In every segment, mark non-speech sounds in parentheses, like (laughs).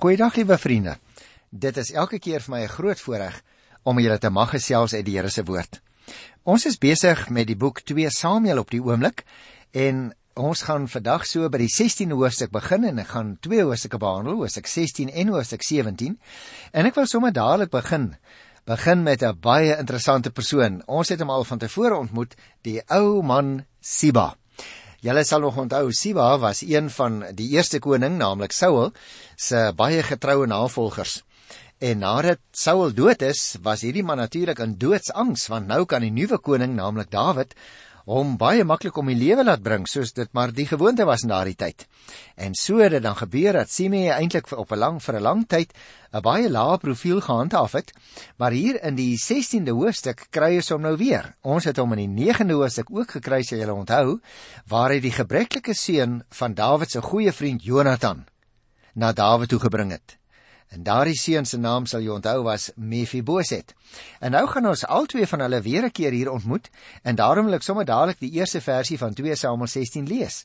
Goeiedag liewe vriende. Dit is elke keer vir my 'n groot voorreg om julle te mag gesels uit die Here se woord. Ons is besig met die boek 2 Samuel op die oomblik en ons gaan vandag so by die 16de hoofstuk begin en ek gaan twee hoofstukke behandel, hoofstuk 16 en hoofstuk 17. En ek wil sommer dadelik begin. Begin met 'n baie interessante persoon. Ons het hom al van tevore ontmoet, die ou man Siba. Julle sal nog onthou Siba was een van die eerste koning, naamlik Saul, se baie getroue navolgers. En nadat Saul dood is, was hierdie man natuurlik in doodsangs want nou kan die nuwe koning, naamlik Dawid, hom baie maklik om die lewe laat bring soos dit maar die gewoonte was in daardie tyd. En so het dit dan gebeur dat Simei eintlik op 'n lang vir 'n lang tyd 'n baie lae profiel gehandhaaf het, maar hier in die 16de hoofstuk kry ons hom nou weer. Ons het hom in die 9de hoofstuk ook gekry, as jy onthou, waar hy die gebreklike seun van Dawid se goeie vriend Jonathan na Dawid toe gebring het. En daardie seun se naam sal jy onthou was Mephiboset. En nou gaan ons albei van hulle weer 'n keer hier ontmoet en daarom wil ek sommer dadelik die eerste versie van 2 Samuel 16 lees.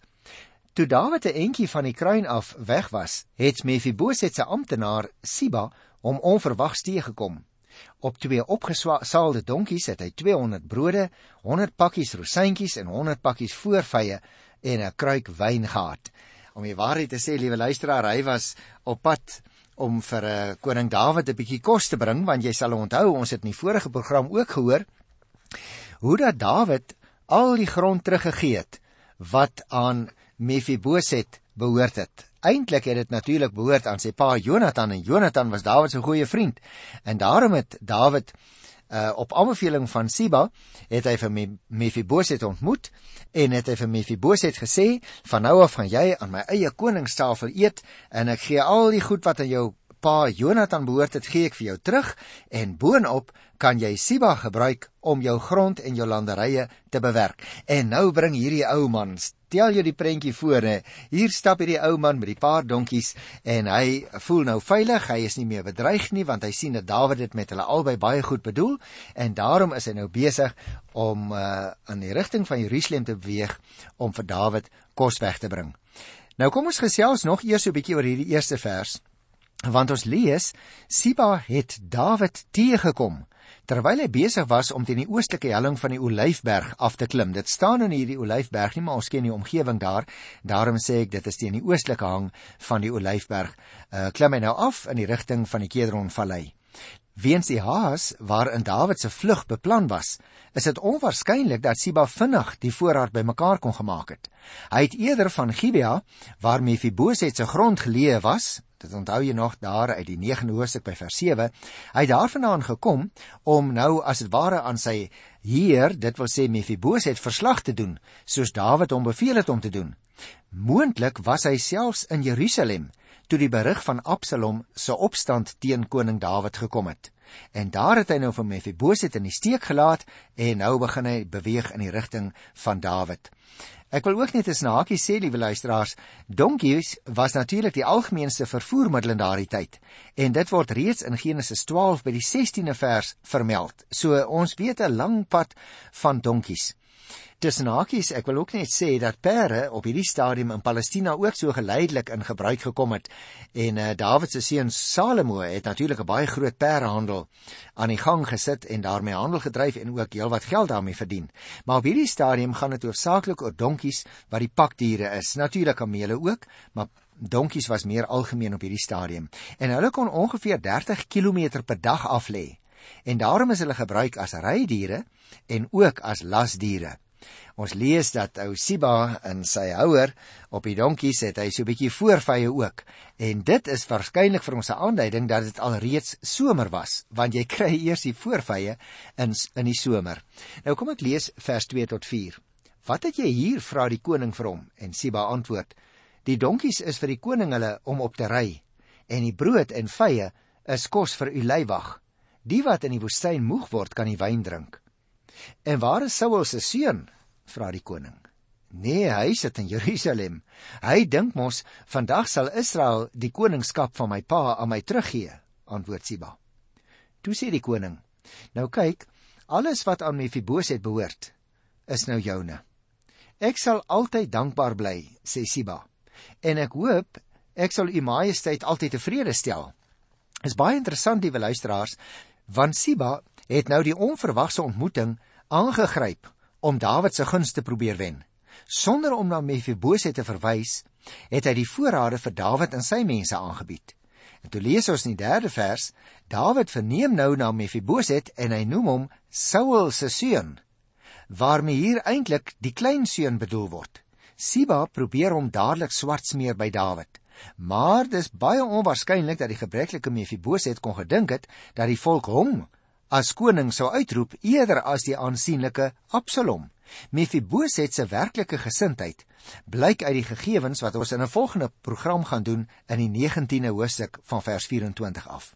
Toe Dawid 'n entjie van die kruin af weg was, het Mephiboset se amptenaar Siba hom onverwags teëgekom. Op twee opgesaalde donkies het hy 200 brode, 100 pakkies rosientjies en 100 pakkies voorvye en 'n kruik wyn gehad. Om die waarheid te sê, liewe luisteraar, hy was op pad om vir uh, koning Dawid 'n bietjie kos te bring want jy sal onthou ons het in die vorige program ook gehoor hoe dat Dawid al die grond teruggegee het wat aan Mephiboset behoort het. Eintlik het dit natuurlik behoort aan sy pa Jonathan en Jonathan was Dawid se goeie vriend. En daarom het Dawid uh, op aanbeveling van Siba het hy vir Mephiboset ontmoet en het hy vir Mephiboset gesê van nou af gaan jy aan my eie koningstafel eet en ek gee al die goed wat aan jou pa Jonathan behoort het gee ek vir jou terug en boonop kan jy Siba gebruik om jou grond en jou landerye te bewerk. En nou bring hierdie ou man, stel jy die prentjie voor, hè. Hier stap hierdie ou man met die paar donkies en hy voel nou veilig. Hy is nie meer bedreig nie want hy sien dat Dawid dit met hulle albei baie goed bedoel en daarom is hy nou besig om uh, in die rigting van Jerusalem te beweeg om vir Dawid kos weg te bring. Nou kom ons gesels nog eers 'n bietjie oor hierdie eerste vers want ons lees Siba het Dawid teëgekom terwyl hy besig was om teen die oostelike helling van die Olyfberg af te klim. Dit staan in hierdie Olyfberg nie, maar ons ken die omgewing daar. Daarom sê ek dit is teen die oostelike hang van die Olyfberg. Uh klim hy nou af in die rigting van die Kedron Vallei. Weens die haas waarin Dawid se vlug beplan was, is dit onwaarskynlik dat Siba vinnig die voorraad bymekaar kon gemaak het. Hy het eerder van Gibea, waar Mephiboset se grond geleë was, dit onthou jy nog daar uit die 9de hoofstuk by vers 7 hy het daarvandaan gekom om nou as dit ware aan sy heer dit wil sê Mephiboset verslag te doen soos Dawid hom beveel het om te doen. Moontlik was hy selfs in Jerusalem toe die berig van Absalom se opstand teen koning Dawid gekom het en daar het hy nou vir Mephiboset in die steek gelaat en nou begin hy beweeg in die rigting van Dawid Ek wil ook net 'n snaakie sê, liewe luisteraars, donkies was natuurlik die algemeenste vervoermiddel in daardie tyd. En dit word reeds in Genesis 12 by die 16de vers vermeld. So ons weet 'n lang pad van donkies. Tussen hakies, ek wil ook net sê dat perde op hierdie stadium in Palestina ook so geleidelik in gebruik gekom het. En uh, Dawid se seun Salomo het natuurlik 'n baie groot perdehandel aan die gang gesit en daarmee handel gedryf en ook heelwat geld daarmee verdien. Maar op hierdie stadium gaan dit hoofsaaklik oor donkies wat die pakdiere is. Natuurlik kamele ook, maar donkies was meer algemeen op hierdie stadium. En hulle kon ongeveer 30 km per dag af lê. En daarom is hulle gebruik as rydiere en ook as lasdiere. Ons lees dat ou Siba in sy houer op die donkies het hy so 'n bietjie voorvye ook. En dit is waarskynlik vir ons 'n aanduiding dat dit alreeds somer was, want jy kry eers die voorvye in in die somer. Nou kom ek lees vers 2 tot 4. Wat het jy hier vra die koning vir hom? En Siba antwoord: Die donkies is vir die koning hulle om op te ry en die brood en vye is kos vir u leiwag. Die wat in die woestyn moeg word, kan die wyn drink. En waar is Saul se seun? Vra die koning. Nee, hy sit in Jerusalem. Hy dink mos vandag sal Israel die koningskap van my pa aan my teruggee, antwoord Siba. Toe sê die koning: Nou kyk, alles wat aan Mephiboset behoort, is nou joune. Ek sal altyd dankbaar bly, sê Siba. En ek hoop ek sal u majesteit altyd tevrede stel. Is baie interessant, liewe luisteraars, want Siba het nou die onverwagse ontmoeting aangegryp om Dawid se gunste probeer wen. Sonder om na Mefiboset te verwys, het hy die voorrade vir Dawid en sy mense aangebied. En toe lees ons in die 3de vers, Dawid verneem nou na Mefiboset en hy noem hom Saul se seun, waarmee hier eintlik die kleinseun bedoel word. Siba probeer hom dadelik swart smeer by Dawid. Maar dis baie onwaarskynlik dat die gebreklike Mefiboset kon gedink het dat die volk hom as koning sou uitroep eerder as die aansienlike Absalom. Mefiboset se werklike gesindheid blyk uit die gegevens wat ons in 'n volgende program gaan doen in die 19de hoofstuk van vers 24 af.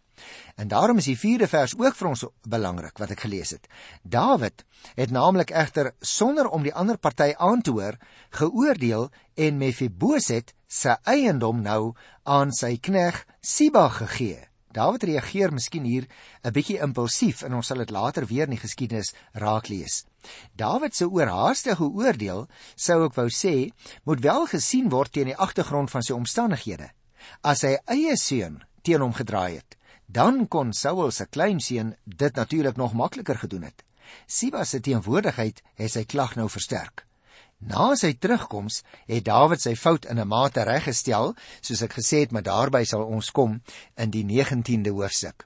En daarom is die 4de vers ook vir ons belangrik wat ek gelees het. Dawid het naamlik egter sonder om die ander party aan te hoor geoordeel en Mefiboset se eiendom nou aan sy knegg Siba gegee. Dawid reageer miskien hier 'n bietjie impulsief en ons sal dit later weer in die geskiedenis raaklees. Dawid se oorhaastige oordeel, sou ek wou sê, moet wel gesien word teen die agtergrond van sy omstandighede. As hy eie seun teen hom gedraai het, dan kon Saul se kleinseun dit natuurlik nog makliker gedoen het. Siba se teenwoordigheid het sy klag nou versterk. Na sy terugkoms het Dawid sy fout in 'n mate reggestel, soos ek gesê het, maar daarby sal ons kom in die 19de hoofstuk.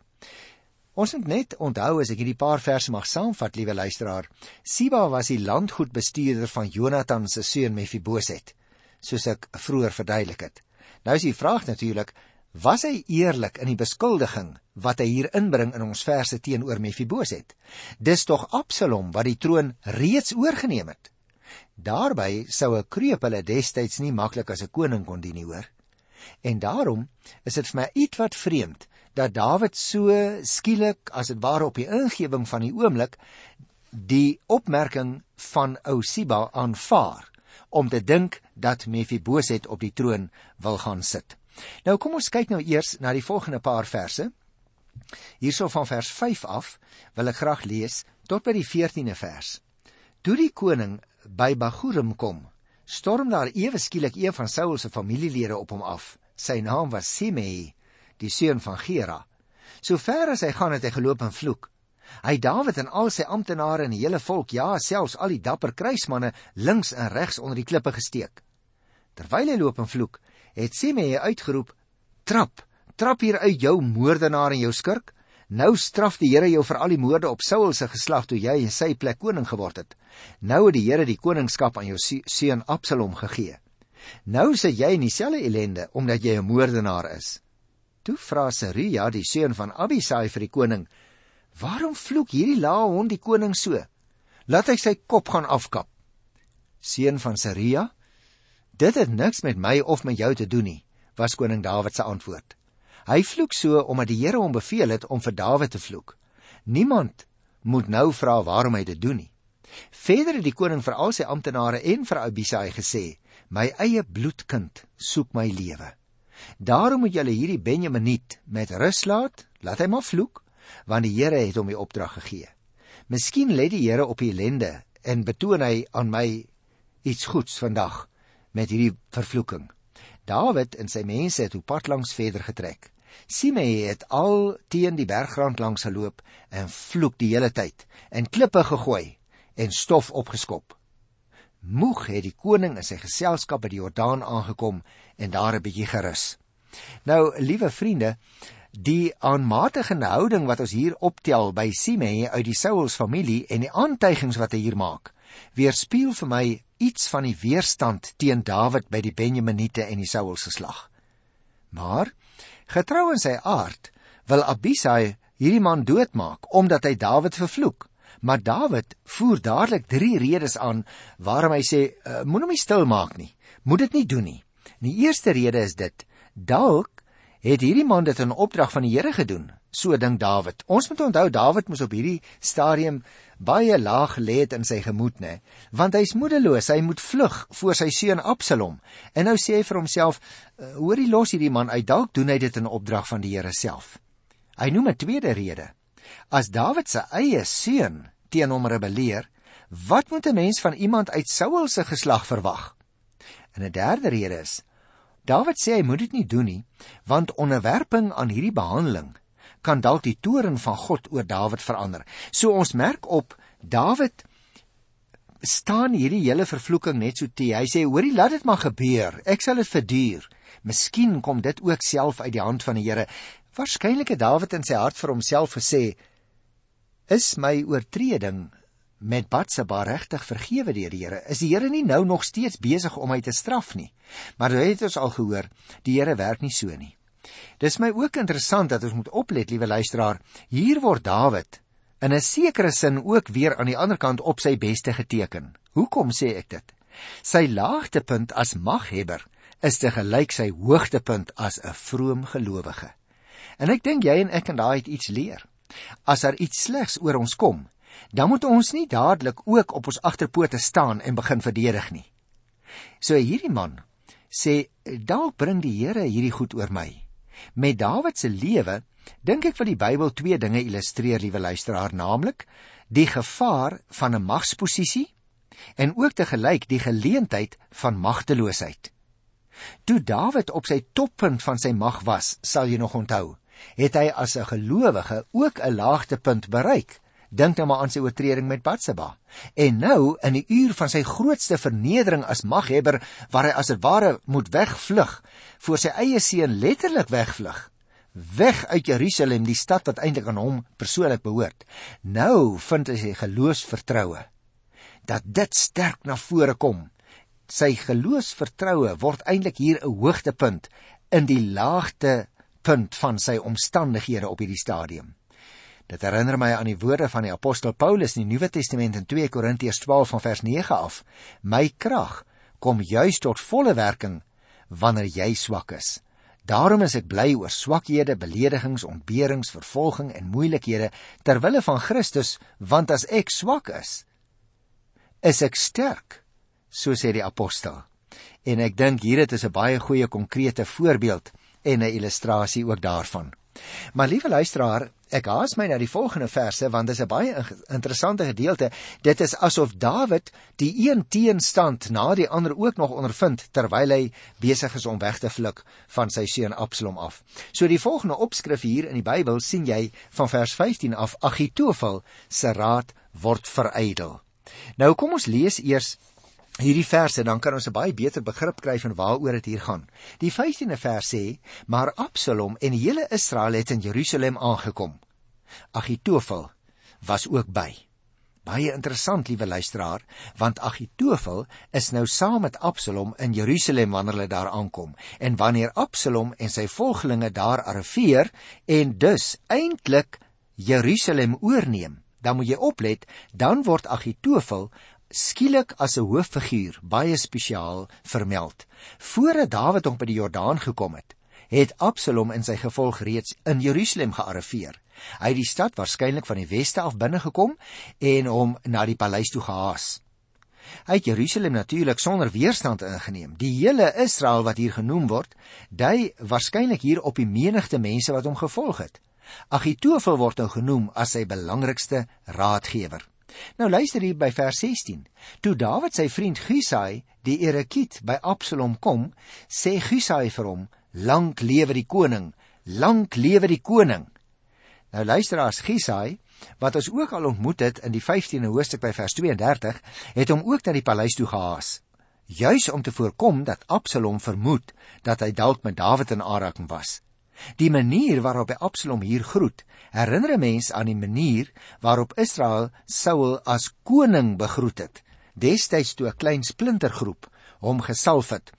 Ons moet net onthou as ek hierdie paar verse mag saamvat, liewe luisteraar, Siba was die landgoedbestuurder van Jonathan se seun Mefiboset, soos ek vroeër verduidelik het. Nou is die vraag natuurlik, was hy eerlik in die beskuldiging wat hy hier inbring in ons verse teenoor Mefiboset? Dis tog Absalom wat die troon reeds oorgeneem het. Daarby sou 'n kreep hulle destyds nie maklik as 'n koning kon dien nie, hoor. En daarom is dit vir my ietwat vreemd dat Dawid so skielik as dit ware op die ingewing van die oomblik die opmerking van ou Siba aanvaar om te dink dat Mefiboset op die troon wil gaan sit. Nou kom ons kyk nou eers na die volgende paar verse. Hierso van vers 5 af wil ek graag lees tot by die 14de vers. Toe die koning by Bagurim kom, storm daar ewe skielik een van Saul se familielede op hom af. Sy naam was Simei, die seun van Gera. Sover as hy gaan het hy geloop en vloek. Hy Dawid en al sy amptenare en die hele volk, ja, selfs al die dapper kruismanne links en regs onder die klippe gesteek. Terwyl hy loop en vloek, het Simei uitgeroep: "Trap, trap hier uit jou moordenaar en jou skurk." Nou straf die Here jou vir al die moorde op Saul se geslag toe jy in sy plek koning geword het. Nou het die Here die koningskap aan jou seun Absalom gegee. Nou sit jy in dieselfde ellende omdat jy 'n moordenaar is. Toe vra Seruja, die seun van Abisai vir die koning: "Waarom vloek hierdie laa hond die koning so? Laat hy sy kop gaan afkap." Seun van Seruja: "Dit het niks met my of met jou te doen nie," was koning Dawid se antwoord. Hy vloek so omdat die Here hom beveel het om vir Dawid te vloek. Niemand moet nou vra waarom hy dit doen nie. Verder het die koning vir al sy amptenare en vir Abisai gesê: "My eie bloedkind soek my lewe. Daarom moet julle hierdie Benjaminiet met rus laat, laat hy maar vloek, want die Here het hom die opdrag gegee. Miskien let die Here op die ellende en betoon hy aan my iets goeds vandag met hierdie vervloeking." Dawid en sy mense het op pad langs verder getrek. Simei het al teen die bergrand langs geloop en vloek die hele tyd en klippe gegooi en stof opgeskop. Moeg het die koning in sy geselskap by die Jordaan aangekom en daar 'n bietjie gerus. Nou, liewe vriende, die aanmatigende houding wat ons hier optel by Simei uit die Sauls familie en die aantuigings wat hy hier maak, weerspieël vir my iets van die weerstand teen Dawid by die Benjaminite en die Sauls geslag. Maar Getrou in sy aard wil Abisai hierdie man doodmaak omdat hy Dawid vervloek. Maar Dawid voer dadelik drie redes aan waarom hy sê uh, moenie my stil maak nie. Moet dit nie doen nie. Die eerste rede is dit: dalk het hierdie man dit in opdrag van die Here gedoen. So dink Dawid. Ons moet onthou Dawid moes op hierdie stadium baie laag lê het in sy gemoed, nê, want hy's moedeloos, hy moet vlug voor sy seun Absalom. En nou sê hy vir homself, eh, hoorie los hierdie man uit, dalk doen hy dit in opdrag van die Here self. Hy noem 'n tweede rede. As Dawid se eie seun teen hom rebelleer, wat moet 'n mens van iemand uit Saul se geslag verwag? En 'n derde rede is Dawid sê hy moet dit nie doen nie, want onderwerping aan hierdie behandeling kan dalk die toorn van God oor Dawid verander. So ons merk op Dawid staan hierdie hele vervloeking net so te. Hy sê: "Hoorie, laat dit maar gebeur. Ek sal dit verduur. Miskien kom dit ook self uit die hand van die Here." Waarskynlik het Dawid in sy hart vir homself gesê: "Is my oortreding met Batseba regtig vergewe deur die Here? Is die Here nie nou nog steeds besig om my te straf nie?" Maar jy het ons al gehoor, die Here werk nie so nie. Dis my ook interessant dat ons moet oplet, liewe luisteraar. Hier word Dawid in 'n sekere sin ook weer aan die ander kant op sy beste geteken. Hoekom sê ek dit? Sy laagtepunt as maghebber is te gelyk sy hoogtepunt as 'n vroom gelowige. En ek dink jy en ek kan daai iets leer. As daar iets slegs oor ons kom, dan moet ons nie dadelik ook op ons agterpote staan en begin verdedig nie. So hierdie man sê dalk bring die Here hierdie goed oor my. Met Dawid se lewe dink ek vir die Bybel twee dinge illustreer, liewe luisteraar, naamlik die gevaar van 'n magsposisie en ook te gelyk die geleentheid van magteloosheid. Toe Dawid op sy toppunt van sy mag was, sal jy nog onthou, het hy as 'n gelowige ook 'n laagtepunt bereik. Dink nou maar aan sy oortreding met Batseba. En nou in die uur van sy grootste vernedering as maghebber, waar hy as 'n ware moet wegvlug, voor sy eie seun letterlik wegvlug, weg uit Jerusalem, die stad wat eintlik aan hom persoonlik behoort. Nou vind hy sy geloofsvertroue dat dit sterk na vore kom. Sy geloofsvertroue word eintlik hier 'n hoogtepunt in die laagte punt van sy omstandighede op hierdie stadium. Dit herinner my aan die woorde van die apostel Paulus in die Nuwe Testament in 2 Korintiërs 12 van vers 9 af: My krag kom juis tot volle werking wanneer jy swak is. Daarom is ek bly oor swakhede, beledigings, ontberings, vervolging en moeilikhede ter wille van Christus, want as ek swak is, is ek sterk, so sê die apostel. En ek dink hier het is 'n baie goeie konkrete voorbeeld en 'n illustrasie ook daarvan. Maar liewe luisteraar, ek haas my na die volgende verse want dit is 'n baie interessante gedeelte. Dit is asof Dawid die een teenstand na die ander ook nog ondervind terwyl hy besig is om weg te vlug van sy seun Absalom af. So die volgende opskrif hier in die Bybel sien jy van vers 15 af Agitofel se raad word verydel. Nou kom ons lees eers hierdie verse dan kan ons 'n baie beter begrip kry van waaroor dit hier gaan. Die 15de vers sê: "Maar Absalom en die hele Israel het in Jerusalem aangekom. Agitofel was ook by." Baie interessant, liewe luisteraar, want Agitofel is nou saam met Absalom in Jerusalem wanneer hulle daar aankom. En wanneer Absalom en sy volgelinge daar arriveer en dus eintlik Jerusalem oorneem, dan moet jy oplet, dan word Agitofel skielik as 'n hooffiguur baie spesiaal vermeld. Voordat Dawid hom by die Jordaan gekom het, het Absalom en sy gevolg reeds in Jerusalem gearriveer. Hy het die stad waarskynlik van die weste af binne gekom en hom na die paleis toe gehaas. Hy het Jerusalem natuurlik sonder weerstand ingeneem. Die hele Israel wat hier genoem word, dui waarskynlik hier op die menigte mense wat hom gevolg het. Agitofel word nou genoem as sy belangrikste raadgewer. Nou luister hier by vers 16. Toe Dawid sy vriend Gusai, die Erekiet, by Absalom kom, sê Gusai vir hom: "Lank lewe die koning, lank lewe die koning." Nou luister as Gusai, wat ons ook al ontmoet het in die 15de hoofstuk by vers 32, het hom ook na die paleis toe gehaas, juis om te voorkom dat Absalom vermoed dat hy dalk met Dawid in aanraking was. Die manier waarop hy Absalom hier groet, herinner 'n mens aan die manier waarop Israel Saul as koning begroet het. Destyds toe 'n klein splintergroep hom gesalf het,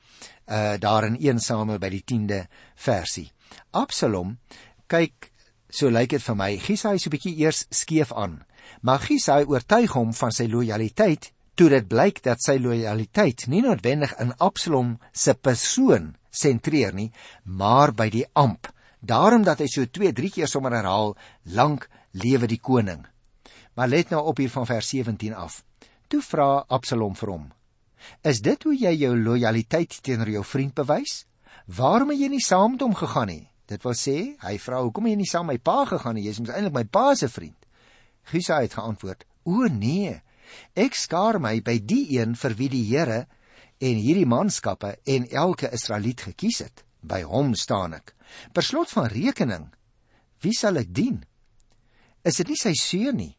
uh daar in 1 Samuel by die 10de versie. Absalom kyk so lyk dit vir my, Gisai so 'n bietjie eers skeef aan. Maar Gisai oortuig hom van sy lojaliteit toe dit blyk dat sy lojaliteit nie noodwendig in Absalom se persoon sentreer nie, maar by die amp. Daarom dat hy so 2, 3 keer sommer herhaal, lank lewe die koning. Maar let nou op hier van vers 17 af. Toe vra Absalom vir hom: "Is dit hoe jy jou lojaliteit teenoor jou vriend bewys? Waarom het jy nie saam met hom gegaan nie?" Dit wil sê, hy vra: "Hoekom het jy nie saam my pa gegaan nie? Jy's mos eintlik my pa se vriend." Gisa het geantwoord: "O nee, ek skaar my by die een vir wie die Here en hierdie manskappe en elke Israeliet gekies het, by hom staan ek. Per slot van rekening, wie sal ek dien? Is dit nie sy seun nie?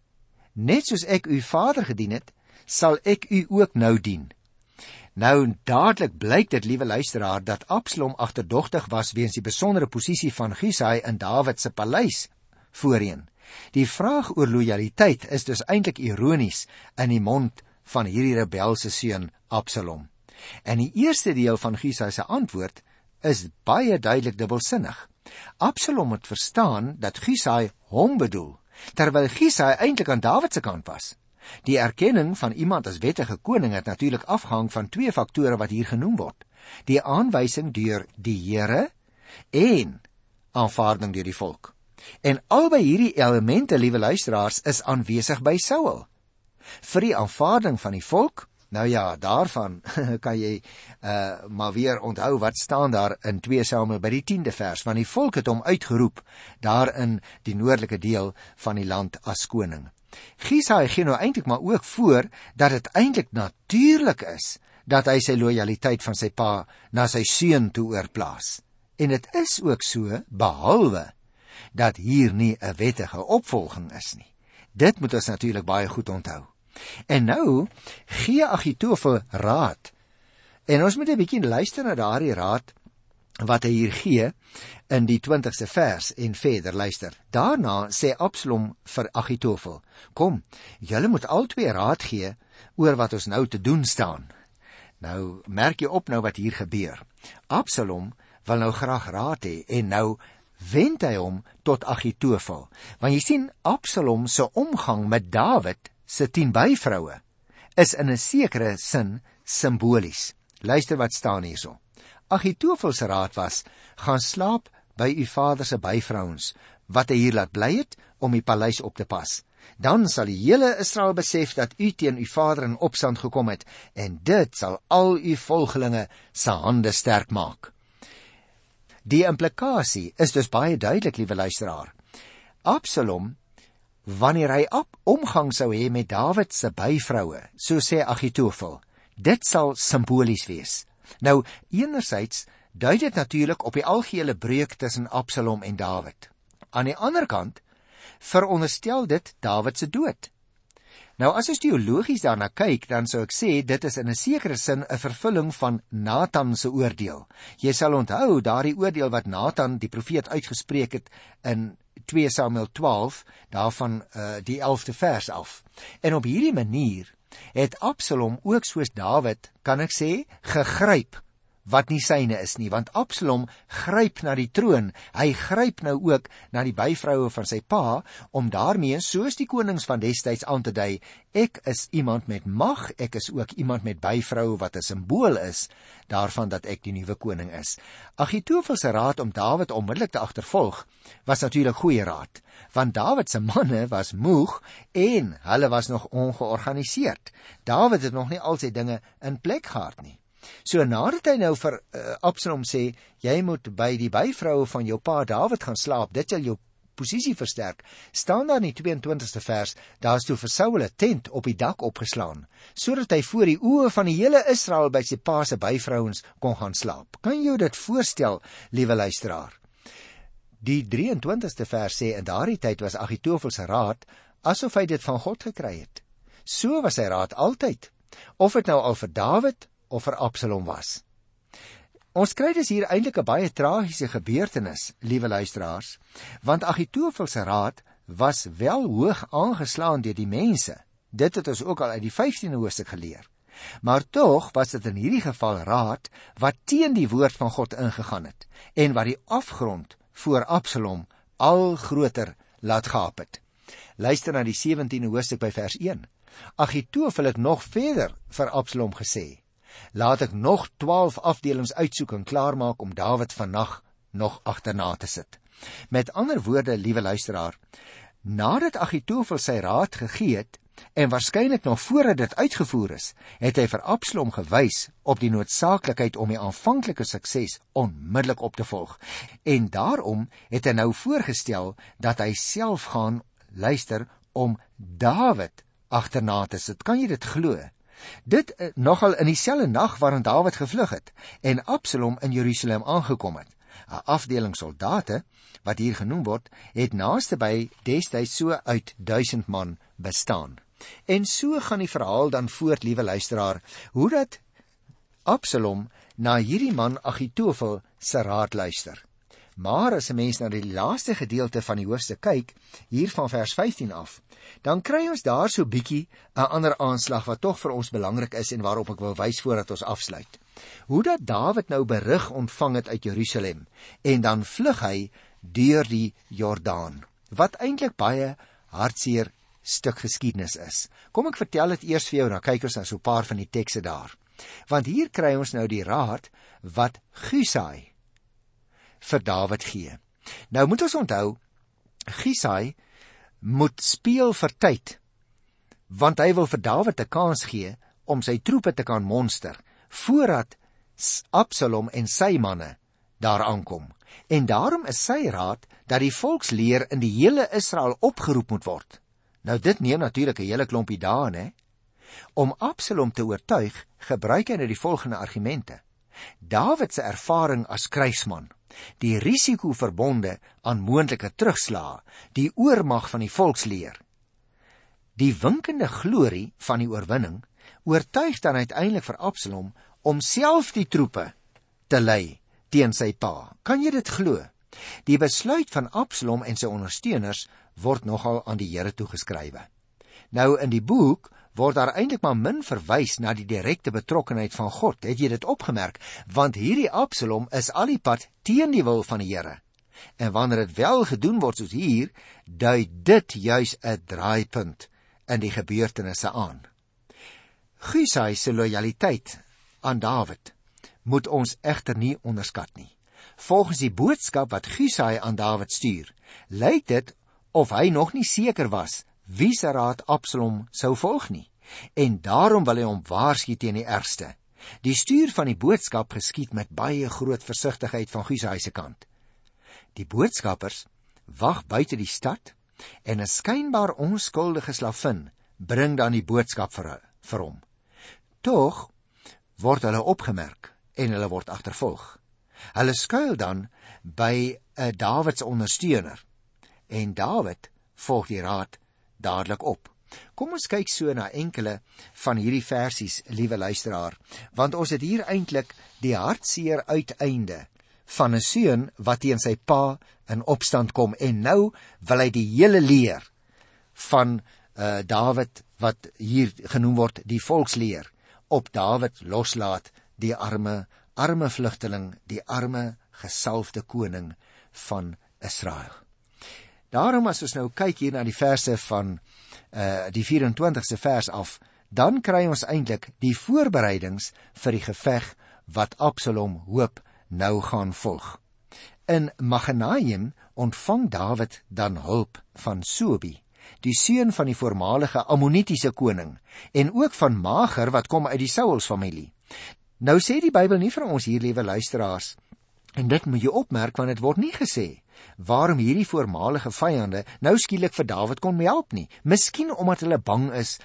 Net soos ek u vader gedien het, sal ek u ook nou dien. Nou dadelik blyk dit, liewe luisteraar, dat Absalom agterdogtig was weens die besondere posisie van Gisai in Dawid se paleis voorheen. Die vraag oor lojaliteit is dus eintlik ironies in die mond van hierdie rebelse seun Absalom. En die eerste deel van Gisai se antwoord is baie duidelik dubbelsinnig. Absalom het verstaan dat Gisai hom bedoel, terwyl Gisai eintlik aan Dawid se kant was. Die erkenning van iemand as wettige koning het natuurlik afhang van twee faktore wat hier genoem word: die aanwysing deur die Here en aanvaarding deur die volk. En albei hierdie elemente, liewe luisteraars, is aanwesig by Saul. Vir die aanvaarding van die volk, nou ja, daarvan (laughs) kan jy uh maar weer onthou wat staan daar in 2 Samuel by die 10de vers, want die volk het hom uitgeroep daar in die noordelike deel van die land as koning. Gisai gee nou eintlik maar ook voor dat dit eintlik natuurlik is dat hy sy lojaliteit van sy pa na sy seun toe oorplaas. En dit is ook so behalwe dat hier nie 'n wettige opvolging is nie. Dit moet ons natuurlik baie goed onthou. En nou gee Agitofel raad. En ons moet 'n bietjie luister na daardie raad wat hy hier gee in die 20ste vers en verder luister. Daarna sê Absalom vir Agitofel: "Kom, julle moet albei raad gee oor wat ons nou te doen staan." Nou merk jy op nou wat hier gebeur. Absalom wil nou graag raad hê en nou wend hy hom tot Agitofel. Want jy sien Absalom se omgang met Dawid se 10 byvroue is in 'n sekere sin simbolies. Luister wat staan hierso. Agitofel se raad was: "Gaan slaap by u vader se byvrouens wat hy hier laat bly het om die paleis op te pas. Dan sal die hele Israel besef dat u teen u vader in opstand gekom het en dit sal al u volgelinge se hande sterk maak." Die implikasie is dus baie duidelik, liewe luisteraar. Absalom wanneer hy op omgang sou hê met Dawid se byvroue, so sê Agitofel, dit sal simbolies wees. Nou, enerzijds dui dit natuurlik op die algehele breuk tussen Absalom en Dawid. Aan die ander kant veronderstel dit Dawid se dood. Nou as ons teologies daarna kyk, dan sou ek sê dit is in 'n sekere sin 'n vervulling van Nathan se oordeel. Jy sal onthou daardie oordeel wat Nathan die profeet uitgespreek het in 2 Samuel 12, daarvan uh, die 11de vers af. En op hierdie manier het Absalom ook soos Dawid, kan ek sê, gegryp wat nie syne is nie, want Absalom gryp na die troon. Hy gryp nou ook na die byvroue van sy pa om daarmee soos die konings van destyds aan te dui, ek is iemand met mag, ek is ook iemand met byvroue wat 'n simbool is daarvan dat ek die nuwe koning is. Agitofel se raad om Dawid onmiddellik te agtervolg was natuurlik goeie raad, want Dawid se manne was moeg en hulle was nog ongeorganiseerd. Dawid het nog nie al sy dinge in plek gehad nie. So nadat hy nou vir uh, Absalom sê jy moet by die byvroue van jou pa Dawid gaan slaap, dit sal jou posisie versterk. Staan daar in die 22ste vers, daar's toe vir Saul 'n tent op die dak opgeslaan, sodat hy voor die oë van die hele Israel by sy pa se byvrouens kon gaan slaap. Kan jy dit voorstel, liewe luisteraar? Die 23ste vers sê in daardie tyd was Agitofel se raad asof hy dit van God gekry het. So was sy raad altyd. Of dit nou al vir Dawid of vir Absalom was. Ons kry dus hier eintlik 'n baie tragiese gebeurtenis, liewe luisteraars, want Agitofel se raad was wel hoog aangeslaan deur die mense. Dit het ons ook al uit die 15de hoofstuk geleer. Maar tog was dit in hierdie geval raad wat teen die woord van God ingegaan het en wat die afgrond voor Absalom al groter laat gaap het. Luister na die 17de hoofstuk by vers 1. Agitofel het nog verder vir Absalom gesê: laat ek nog 12 afdelings uitsoek en klaarmaak om Dawid vannag nog agterna te sit. Met ander woorde, liewe luisteraar, nadat Agitofel sy raad gegee het en waarskynlik nog voordat dit uitgevoer is, het hy vir Absalom gewys op die noodsaaklikheid om die aanvanklike sukses onmiddellik op te volg. En daarom het hy nou voorgestel dat hy self gaan luister om Dawid agterna te sit. Kan jy dit glo? Dit uh, nogal in dieselfde nag waarin Dawid gevlug het en Absalom in Jerusalem aangekom het. 'n Afdeling soldate wat hier genoem word, het naaste by destyds so uit 1000 man bestaan. En so gaan die verhaal dan voort, liewe luisteraar, hoe dat Absalom na hierdie man Agitofel se raad luister. Maar as 'n mens na die laaste gedeelte van die hoofstuk kyk, hier van vers 15 af, dan kry ons daar so bietjie 'n ander aanslag wat tog vir ons belangrik is en waarop ek wil wys voordat ons afsluit. Hoe dat Dawid nou berig ontvang het uit Jerusalem en dan vlug hy deur die Jordaan, wat eintlik baie hartseer stuk geskiedenis is. Kom ek vertel dit eers vir jou, dan kyk ons na so 'n paar van die tekste daar. Want hier kry ons nou die raad wat Gusai vir Dawid gee. Nou moet ons onthou Gisai moet speel vir tyd want hy wil vir Dawid 'n kans gee om sy troepe te kan monster voordat Absalom en sy manne daar aankom. En daarom is sy raad dat die volksleer in die hele Israel opgeroep moet word. Nou dit neem natuurlik 'n hele klompie dae, hè? Om Absalom te oortuig, gebruik hy nou die volgende argumente. Dawid se ervaring as krygsman die risiko verbonde aan moontlike terugslae, die oormag van die volksleer. Die winkende glorie van die oorwinning oortuig dan uiteindelik vir Absalom om self die troepe te lei teen sy pa. Kan jy dit glo? Die besluit van Absalom en sy ondersteuners word nogal aan die Here toegeskrywe. Nou in die boek word daar eintlik maar min verwys na die direkte betrokkenheid van God. Het jy dit opgemerk? Want hierdie Absalom is al die pad teen die wil van die Here. En wanneer dit wel gedoen word soos hier, dui dit juis 'n draaipunt in die gebeurtenisse aan. Gusai se lojaliteit aan Dawid moet ons egter nie onderskat nie. Volgens die boodskap wat Gusai aan Dawid stuur, lyk dit of hy nog nie seker was wie se raad Absalom sou volg nie en daarom wil hy hom waarsku teen die ergste. Die stuur van die boodskap geskied met baie groot versigtigheid van Gusai se kant. Die boodskappers wag buite die stad en 'n skynbaar onskuldige slavin bring dan die boodskap vir, vir hom. Tog word hulle opgemerk en hulle word agtervolg. Hulle skuil dan by 'n Dawid se ondersteuner en Dawid volg die raad dadelik op. Kom ons kyk so na enkele van hierdie versies, liewe luisteraar, want ons het hier eintlik die hartseer uiteinde van 'n seun wat teen sy pa in opstand kom en nou wil hy die hele leer van uh Dawid wat hier genoem word die volksleer op Dawid loslaat die arme arme vlugteling die arme gesalfde koning van Israel. Daarom as ons nou kyk hier na die verse van uh die 24ste vers af, dan kry ons eintlik die voorbereidings vir die geveg wat Absalom hoop nou gaan volg. In Maganaim ontvang Dawid dan hulp van Sobi, die seun van die voormalige Ammonitiese koning, en ook van Mager wat kom uit die Sauls familie. Nou sê die Bybel nie vir ons hier liewe luisteraars en dit moet jy opmerk want dit word nie gesê waarom hierdie voormalige vyande nou skielik vir Dawid kon help nie. Miskien omdat hulle bang is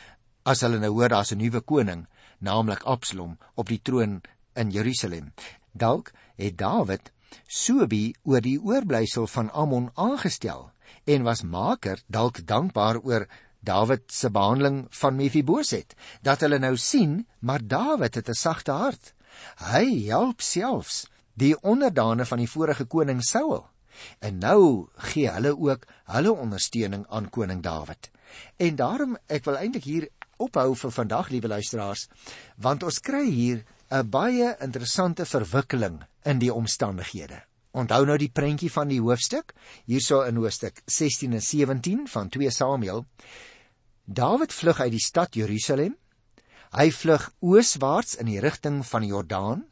as hulle nou hoor daar's 'n nuwe koning, naamlik Absalom op die troon in Jerusalem. Dalk het Dawid Sobi oor die oorblysel van Ammon aangestel en was maker dalk dankbaar oor Dawid se behandeling van Mefiboset dat hulle nou sien maar Dawid het 'n sagte hart. Hy help selfs die onderdane van die vorige koning Saul. En nou gee hulle ook hulle ondersteuning aan koning Dawid. En daarom ek wil eintlik hier ophou vir vandag, liewe luisteraars, want ons kry hier 'n baie interessante verwikkeling in die omstandighede. Onthou nou die prentjie van die hoofstuk, hierso in hoofstuk 16 en 17 van 2 Samuel. Dawid vlug uit die stad Jerusalem. Hy vlug ooswaarts in die rigting van die Jordaan.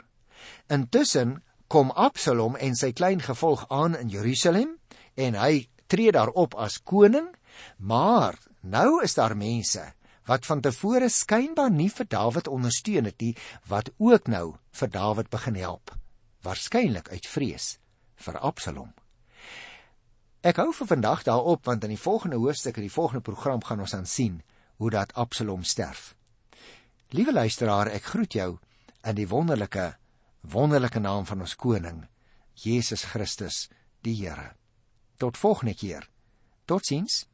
Intussen kom Absalom en sy klein gevolg aan in Jerusalem en hy tree daar op as koning, maar nou is daar mense wat van tevore skynbaar nie vir Dawid ondersteun het nie, wat ook nou vir Dawid begin help, waarskynlik uit vrees vir Absalom. Ek hou vir vandag daarop want in die volgende hoofstuk in die volgende program gaan ons aan sien hoe dat Absalom sterf. Liewe luisteraar, ek groet jou in die wonderlike wonderlike naam van ons koning Jesus Christus, die Here. Tot volgende keer. Totsiens.